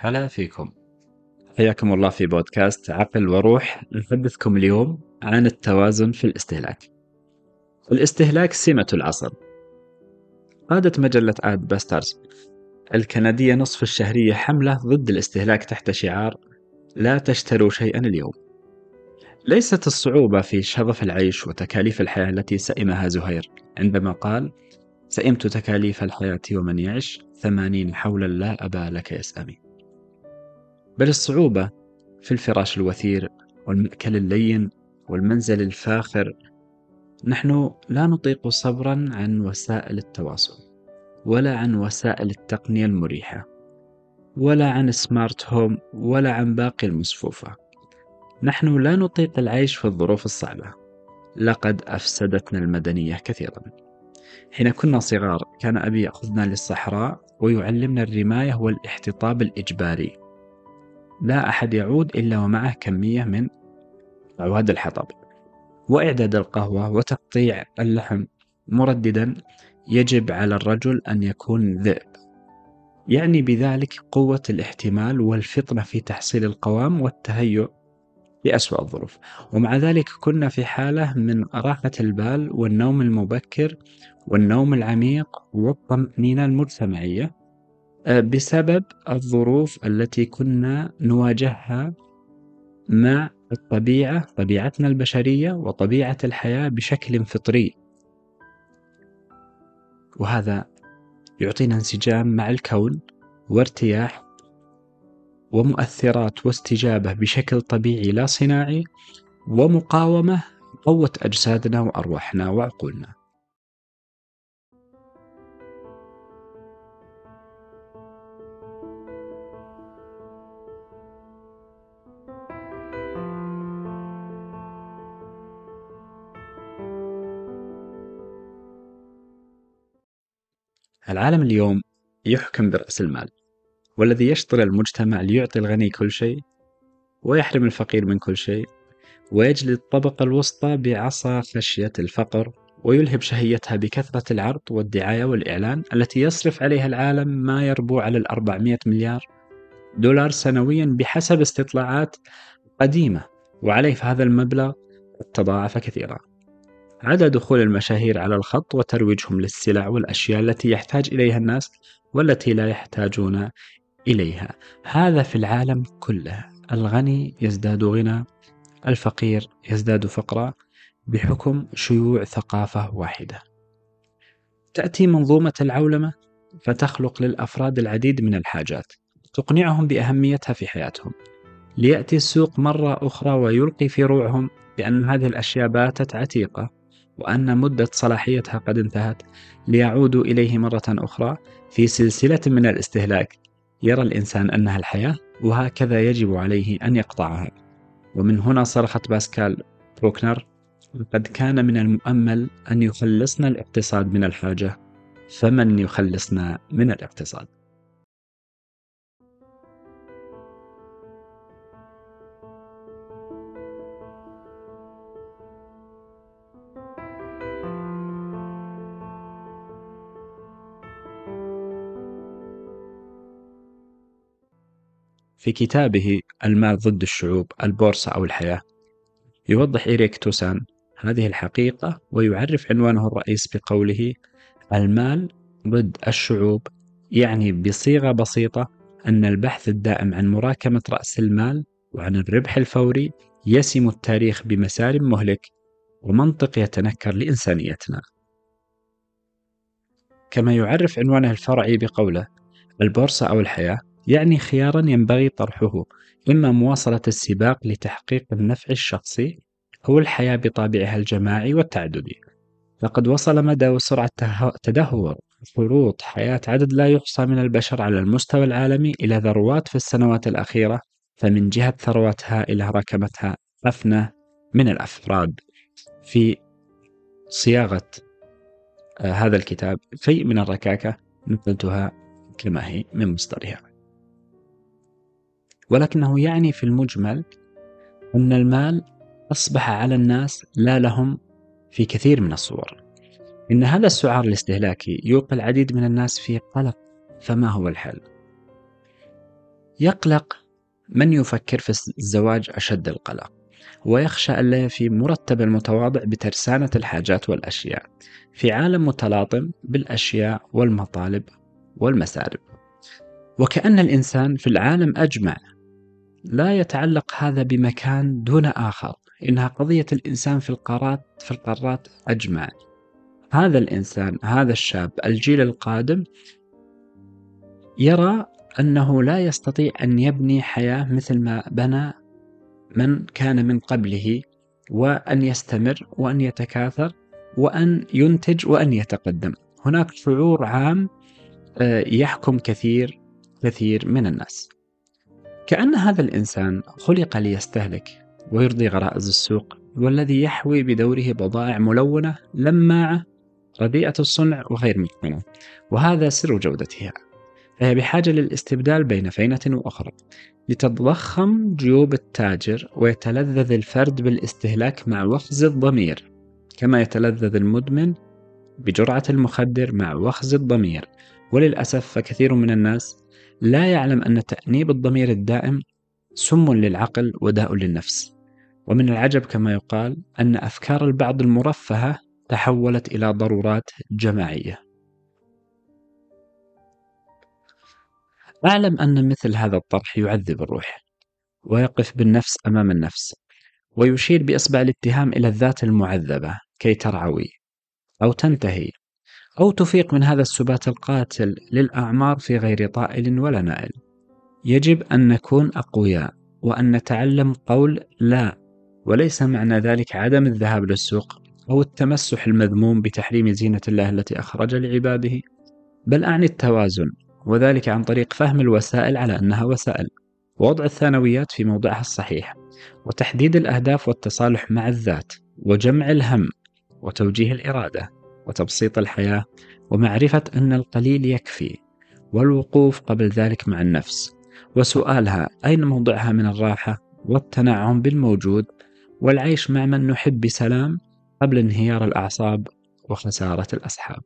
هلا فيكم. حياكم الله في بودكاست عقل وروح. نحدثكم اليوم عن التوازن في الاستهلاك. الاستهلاك سمة العصر قادت مجلة آد باسترز الكندية نصف الشهرية حملة ضد الاستهلاك تحت شعار لا تشتروا شيئا اليوم. ليست الصعوبة في شظف العيش وتكاليف الحياة التي سئمها زهير عندما قال سئمت تكاليف الحياة ومن يعش ثمانين حولا لا أبا لك يسأمي بل الصعوبة في الفراش الوثير والمأكل اللين والمنزل الفاخر. نحن لا نطيق صبرا عن وسائل التواصل ولا عن وسائل التقنية المريحة ولا عن سمارت هوم ولا عن باقي المصفوفة. نحن لا نطيق العيش في الظروف الصعبة. لقد أفسدتنا المدنية كثيرا. حين كنا صغار كان أبي يأخذنا للصحراء ويعلمنا الرماية والإحتطاب الإجباري. لا أحد يعود إلا ومعه كمية من عواد الحطب. وإعداد القهوة وتقطيع اللحم مرددا يجب على الرجل أن يكون ذئب. يعني بذلك قوة الاحتمال والفطنة في تحصيل القوام والتهيؤ لأسوأ الظروف. ومع ذلك كنا في حالة من راحة البال والنوم المبكر والنوم العميق والطمأنينة المجتمعية. بسبب الظروف التي كنا نواجهها مع الطبيعة طبيعتنا البشرية وطبيعة الحياة بشكل فطري. وهذا يعطينا انسجام مع الكون وارتياح ومؤثرات واستجابة بشكل طبيعي لا صناعي ومقاومة قوة أجسادنا وأرواحنا وعقولنا. العالم اليوم يحكم برأس المال والذي يشطر المجتمع ليعطي الغني كل شيء ويحرم الفقير من كل شيء ويجلي الطبقة الوسطى بعصا خشية الفقر ويلهب شهيتها بكثرة العرض والدعاية والإعلان التي يصرف عليها العالم ما يربو على الأربعمائة مليار دولار سنويا بحسب استطلاعات قديمة وعليه فهذا المبلغ تضاعف كثيرا. عدا دخول المشاهير على الخط وترويجهم للسلع والأشياء التي يحتاج إليها الناس والتي لا يحتاجون إليها. هذا في العالم كله. الغني يزداد غنى الفقير يزداد فقرا بحكم شيوع ثقافة واحدة. تأتي منظومة العولمة فتخلق للأفراد العديد من الحاجات تقنعهم بأهميتها في حياتهم. ليأتي السوق مرة أخرى ويلقي في روعهم بأن هذه الأشياء باتت عتيقة. وأن مدة صلاحيتها قد انتهت ليعودوا إليه مرة أخرى في سلسلة من الاستهلاك. يرى الإنسان أنها الحياة وهكذا يجب عليه أن يقطعها. ومن هنا صرخت باسكال بروكنر قد كان من المؤمل أن يخلصنا الاقتصاد من الحاجة فمن يخلصنا من الاقتصاد؟ في كتابه المال ضد الشعوب البورصة أو الحياة. يوضح إيريك توسان هذه الحقيقة ويعرف عنوانه الرئيس بقوله المال ضد الشعوب يعني بصيغة بسيطة أن البحث الدائم عن مراكمة رأس المال وعن الربح الفوري يسم التاريخ بمسار مهلك ومنطق يتنكر لإنسانيتنا. كما يعرف عنوانه الفرعي بقوله البورصة أو الحياة يعني خيارا ينبغي طرحه إما مواصلة السباق لتحقيق النفع الشخصي أو الحياة بطابعها الجماعي والتعددي. لقد وصل مدى وسرعة تدهور خروط حياة عدد لا يحصى من البشر على المستوى العالمي إلى ذروات في السنوات الأخيرة فمن جهة ثروات هائلة ركمتها أفنى من الأفراد. في صياغة آه، هذا الكتاب شيء من الركاكة نقلتها كما هي من مصدرها. ولكنه يعني في المجمل أن المال أصبح على الناس لا لهم في كثير من الصور إن هذا السعار الاستهلاكي يوقع العديد من الناس في قلق فما هو الحل؟ يقلق من يفكر في الزواج أشد القلق ويخشى ألا يفي مرتب المتواضع بترسانة الحاجات والأشياء في عالم متلاطم بالأشياء والمطالب والمسارب وكأن الإنسان في العالم أجمع لا يتعلق هذا بمكان دون آخر إنها قضية الإنسان في القارات في القارات أجمع هذا الإنسان هذا الشاب الجيل القادم يرى أنه لا يستطيع أن يبني حياة مثل ما بنى من كان من قبله وأن يستمر وأن يتكاثر وأن ينتج وأن يتقدم. هناك شعور عام آه، يحكم كثير كثير من الناس. كأن هذا الإنسان خلق ليستهلك ويرضي غرائز السوق والذي يحوي بدوره بضائع ملونة لماعة رديئة الصنع وغير متقنة وهذا سر جودتها فهي بحاجة للاستبدال بين فينة وأخرى لتتضخم جيوب التاجر ويتلذذ الفرد بالاستهلاك مع وخز الضمير كما يتلذذ المدمن بجرعة المخدر مع وخز الضمير. وللأسف فكثير من الناس لا يعلم أن تأنيب الضمير الدائم سم للعقل وداء للنفس. ومن العجب كما يقال أن أفكار البعض المرفهة تحولت إلى ضرورات جماعية. أعلم أن مثل هذا الطرح يعذب الروح ويقف بالنفس أمام النفس ويشير بإصبع الاتهام إلى الذات المعذبة كي ترعوي أو تنتهي أو تفيق من هذا السبات القاتل للأعمار في غير طائل ولا نائل. يجب أن نكون أقوياء وأن نتعلم قول لا وليس معنى ذلك عدم الذهاب للسوق أو التمسح المذموم بتحريم زينة الله التي أخرج لعباده بل أعني التوازن وذلك عن طريق فهم الوسائل على أنها وسائل. ووضع الثانويات في موضعها الصحيح وتحديد الأهداف والتصالح مع الذات وجمع الهم وتوجيه الإرادة. وتبسيط الحياة ومعرفة أن القليل يكفي والوقوف قبل ذلك مع النفس. وسؤالها أين موضعها من الراحة والتنعم بالموجود والعيش مع من نحب بسلام قبل انهيار الأعصاب وخسارة الأصحاب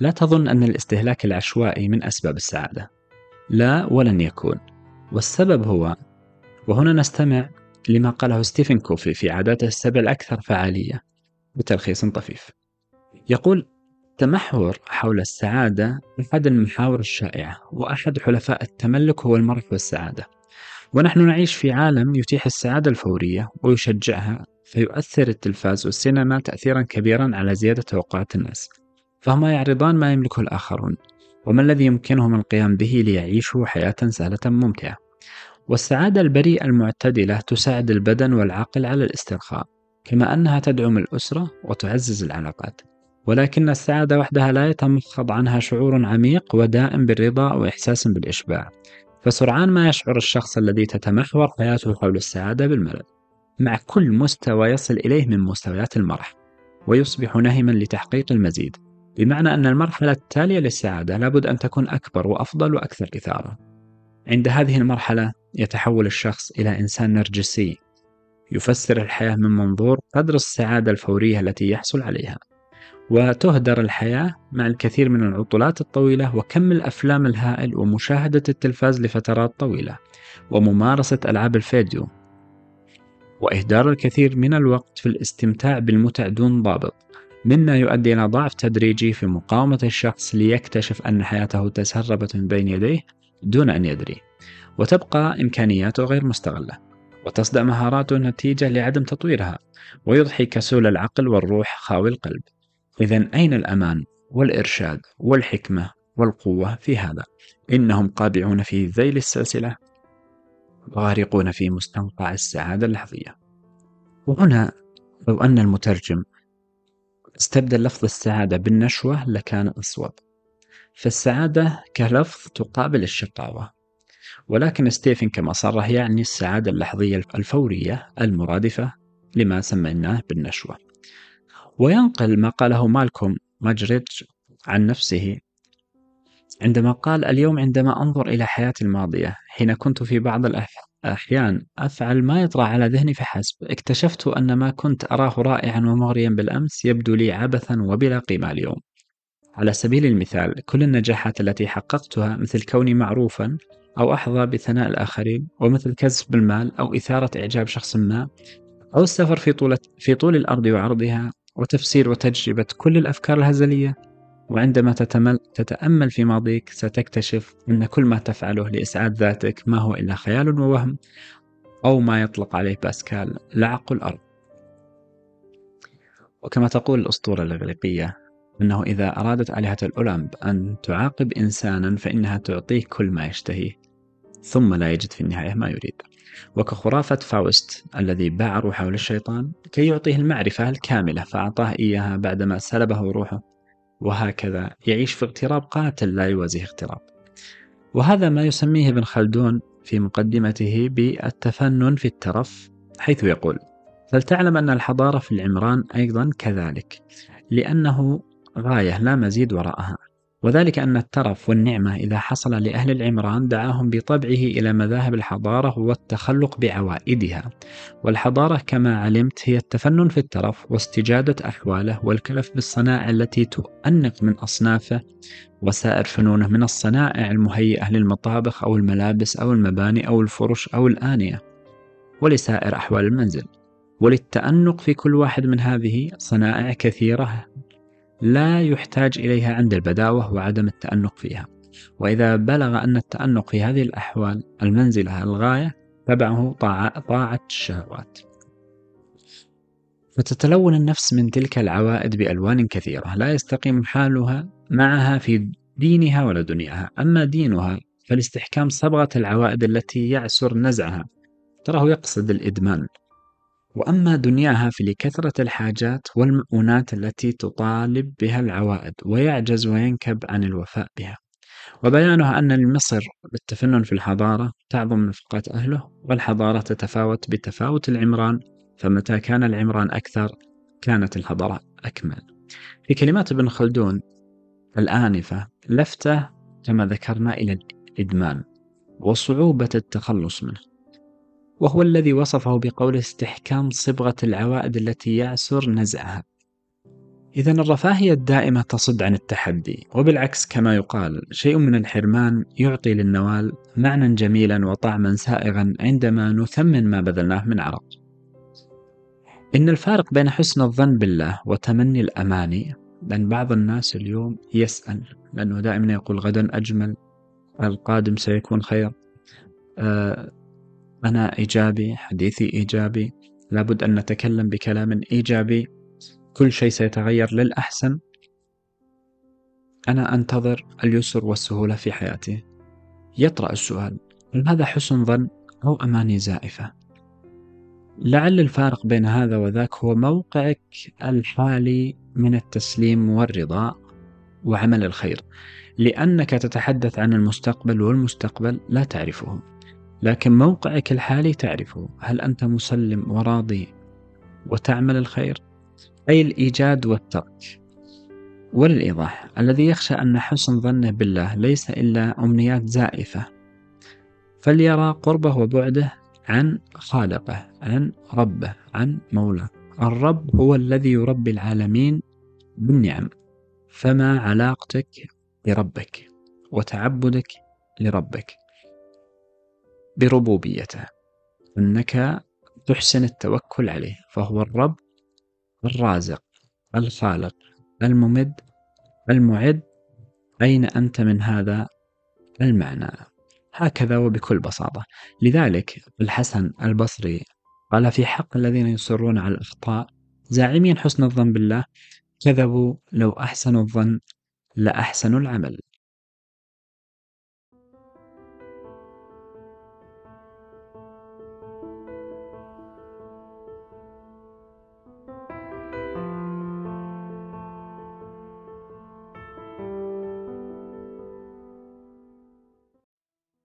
لا تظن أن الاستهلاك العشوائي من أسباب السعادة. لا ولن يكون. والسبب هو وهنا نستمع لما قاله ستيفن كوفي في عاداته السبع الأكثر فعالية بتلخيص طفيف. يقول: التمحور حول السعادة أحد المحاور الشائعة، وأحد حلفاء التملك هو المرح والسعادة. ونحن نعيش في عالم يتيح السعادة الفورية ويشجعها فيؤثر التلفاز والسينما تأثيرا كبيرا على زيادة توقعات الناس. فهما يعرضان ما يملكه الآخرون وما الذي يمكنهم القيام به ليعيشوا حياة سهلة ممتعة. والسعادة البريئة المعتدلة تساعد البدن والعقل على الاسترخاء كما أنها تدعم الأسرة وتعزز العلاقات. ولكن السعادة وحدها لا يتمخض عنها شعور عميق ودائم بالرضا وإحساس بالإشباع. فسرعان ما يشعر الشخص الذي تتمحور حياته حول السعادة بالملل. مع كل مستوى يصل إليه من مستويات المرح ويصبح نهما لتحقيق المزيد. بمعنى أن المرحلة التالية للسعادة لابد أن تكون أكبر وأفضل وأكثر إثارة. عند هذه المرحلة يتحول الشخص إلى إنسان نرجسي يفسر الحياة من منظور قدر السعادة الفورية التي يحصل عليها. وتهدر الحياة مع الكثير من العطلات الطويلة وكم الأفلام الهائل ومشاهدة التلفاز لفترات طويلة وممارسة ألعاب الفيديو وإهدار الكثير من الوقت في الاستمتاع بالمتع دون ضابط مما يؤدي إلى ضعف تدريجي في مقاومة الشخص ليكتشف أن حياته تسربت من بين يديه دون أن يدري وتبقى إمكانياته غير مستغلة وتصدأ مهاراته نتيجة لعدم تطويرها ويضحي كسول العقل والروح خاوي القلب. إذا أين الأمان والإرشاد والحكمة والقوة في هذا؟ إنهم قابعون في ذيل السلسلة غارقون في مستنقع السعادة اللحظية. وهنا لو أن المترجم استبدل لفظ السعادة بالنشوة لكان أصوب فالسعادة كلفظ تقابل الشقاوة. ولكن ستيفن كما صرح يعني السعادة اللحظية الفورية المرادفة لما سميناه بالنشوة. وينقل ما قاله مالكوم ماجريتش عن نفسه عندما قال اليوم عندما أنظر إلى حياتي الماضية حين كنت في بعض الأحيان أفعل ما يطرأ على ذهني فحسب. اكتشفت أن ما كنت أراه رائعا ومغريا بالأمس يبدو لي عبثا وبلا قيمة اليوم. على سبيل المثال كل النجاحات التي حققتها مثل كوني معروفا أو أحظى بثناء الآخرين ومثل كسب المال أو إثارة إعجاب شخص ما أو السفر في طول في طول الأرض وعرضها وتفسير وتجربة كل الأفكار الهزلية وعندما تتأمل في ماضيك ستكتشف أن كل ما تفعله لإسعاد ذاتك ما هو إلا خيال ووهم أو ما يطلق عليه باسكال لعق الأرض. وكما تقول الأسطورة الإغريقية أنه إذا أرادت آلهة الأولمب أن تعاقب إنسانا فإنها تعطيه كل ما يشتهيه ثم لا يجد في النهاية ما يريد. وكخرافة فاوست الذي باع روحه للشيطان كي يعطيه المعرفة الكاملة فأعطاه إياها بعدما سلبه روحه. وهكذا. يعيش في اغتراب قاتل لا يوازيه اغتراب وهذا ما يسميه ابن خلدون في مقدمته بالتفنن في الترف حيث يقول فلتعلم أن الحضارة في العمران أيضا كذلك لأنه غاية لا مزيد وراءها. وذلك أن الترف والنعمة إذا حصل لأهل العمران دعاهم بطبعه إلى مذاهب الحضارة والتخلق بعوائدها. والحضارة كما علمت هي التفنن في الترف واستجادة أحواله والكلف بالصنائع التي تؤنق من أصنافه وسائر فنونه من الصنائع المهيئة للمطابخ أو الملابس أو المباني أو الفرش أو الآنية ولسائر أحوال المنزل. وللتأنق في كل واحد من هذه صنائع كثيرة لا يحتاج إليها عند البداوة وعدم التأنق فيها. وإذا بلغ أن التأنق في هذه الأحوال المنزلة الغاية تبعه طاعة الشهوات. فتتلون النفس من تلك العوائد بألوان كثيرة لا يستقيم حالها معها في دينها ولا دنياها. أما دينها فالاستحكام صبغة العوائد التي يعسر نزعها. تراه يقصد الإدمان. وأما دنياها فلكثرة الحاجات والمؤونات التي تطالب بها العوائد ويعجز وينكب عن الوفاء بها. وبيانها أن المصر بالتفنن في الحضارة تعظم نفقات أهله والحضارة تتفاوت بتفاوت العمران فمتى كان العمران أكثر كانت الحضارة أكمل. في كلمات ابن خلدون الآنفة لفتة كما ذكرنا إلى الإدمان وصعوبة التخلص منه. وهو الذي وصفه بقول استحكام صبغة العوائد التي يعسر نزعها. إذا الرفاهية الدائمة تصد عن التحدي، وبالعكس كما يقال شيء من الحرمان يعطي للنوال معنى جميلا وطعما سائغا عندما نثمن ما بذلناه من عرق. إن الفارق بين حسن الظن بالله وتمني الأماني لأن بعض الناس اليوم يسأل لأنه دائما يقول غدا أجمل القادم سيكون خير آه أنا إيجابي حديثي إيجابي لابد أن نتكلم بكلام إيجابي. كل شيء سيتغير للأحسن. أنا أنتظر اليسر والسهولة في حياتي. يطرأ السؤال هل هذا حسن ظن أو أماني زائفة؟ لعل الفارق بين هذا وذاك هو موقعك الحالي من التسليم والرضا وعمل الخير. لأنك تتحدث عن المستقبل والمستقبل لا تعرفه. لكن موقعك الحالي تعرفه. هل أنت مسلم وراضي وتعمل الخير؟ أي الإيجاد والترك. وللإيضاح الذي يخشى أن حسن ظنه بالله ليس إلا أمنيات زائفة فليرى قربه وبعده عن خالقه عن ربه عن مولاه. الرب هو الذي يربي العالمين بالنعم. فما علاقتك بربك وتعبدك لربك؟ بربوبيته أنك تحسن التوكل عليه فهو الرب الرازق الخالق الممد المعد أين أنت من هذا المعنى؟ هكذا وبكل بساطة. لذلك الحسن البصري قال في حق الذين يصرون على الأخطاء زاعمين حسن الظن بالله كذبوا لو أحسنوا الظن لأحسنوا العمل.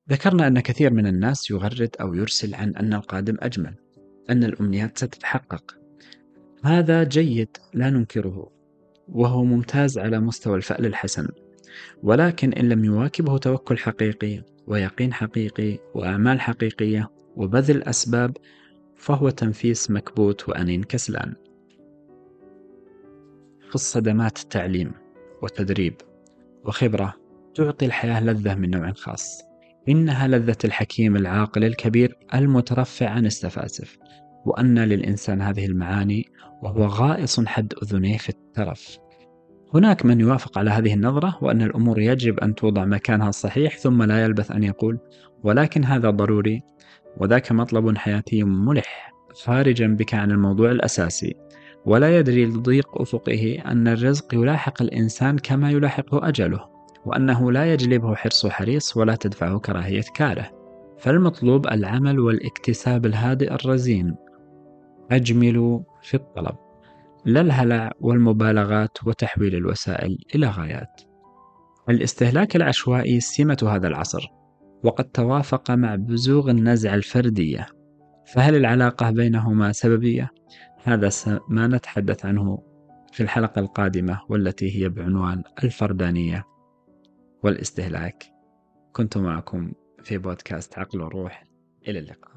ذكرنا أن كثير من الناس يغرد أو يرسل عن أن القادم أجمل أن الأمنيات ستتحقق. هذا جيد لا ننكره وهو ممتاز على مستوى الفأل الحسن. ولكن إن لم يواكبه توكل حقيقي ويقين حقيقي وأعمال حقيقية وبذل أسباب فهو تنفيس مكبوت وأنين كسلان. في الصدمات تعليم وتدريب وخبرة تعطي الحياة لذة من نوع خاص. إنها لذة الحكيم العاقل الكبير المترفع عن السفاسف وأن للإنسان هذه المعاني وهو غائص حد أذنيه في الترف. هناك من يوافق على هذه النظرة وأن الأمور يجب أن توضع مكانها الصحيح ثم لا يلبث أن يقول ولكن هذا ضروري وذاك مطلب حياتي ملح خارجا بك عن الموضوع الأساسي. ولا يدري لضيق أفقه أن الرزق يلاحق الإنسان كما يلاحقه أجله. وأنه لا يجلبه حرص حريص ولا تدفعه كراهية كاره. فالمطلوب العمل والاكتساب الهادئ الرزين. أجملوا في الطلب. لا الهلع والمبالغات وتحويل الوسائل إلى غايات. الاستهلاك العشوائي سمة هذا العصر. وقد توافق مع بزوغ النزعة الفردية. فهل العلاقة بينهما سببية؟ هذا ما نتحدث عنه في الحلقة القادمة والتي هي بعنوان الفردانية. والاستهلاك. كنت معكم في بودكاست عقل وروح. إلى اللقاء.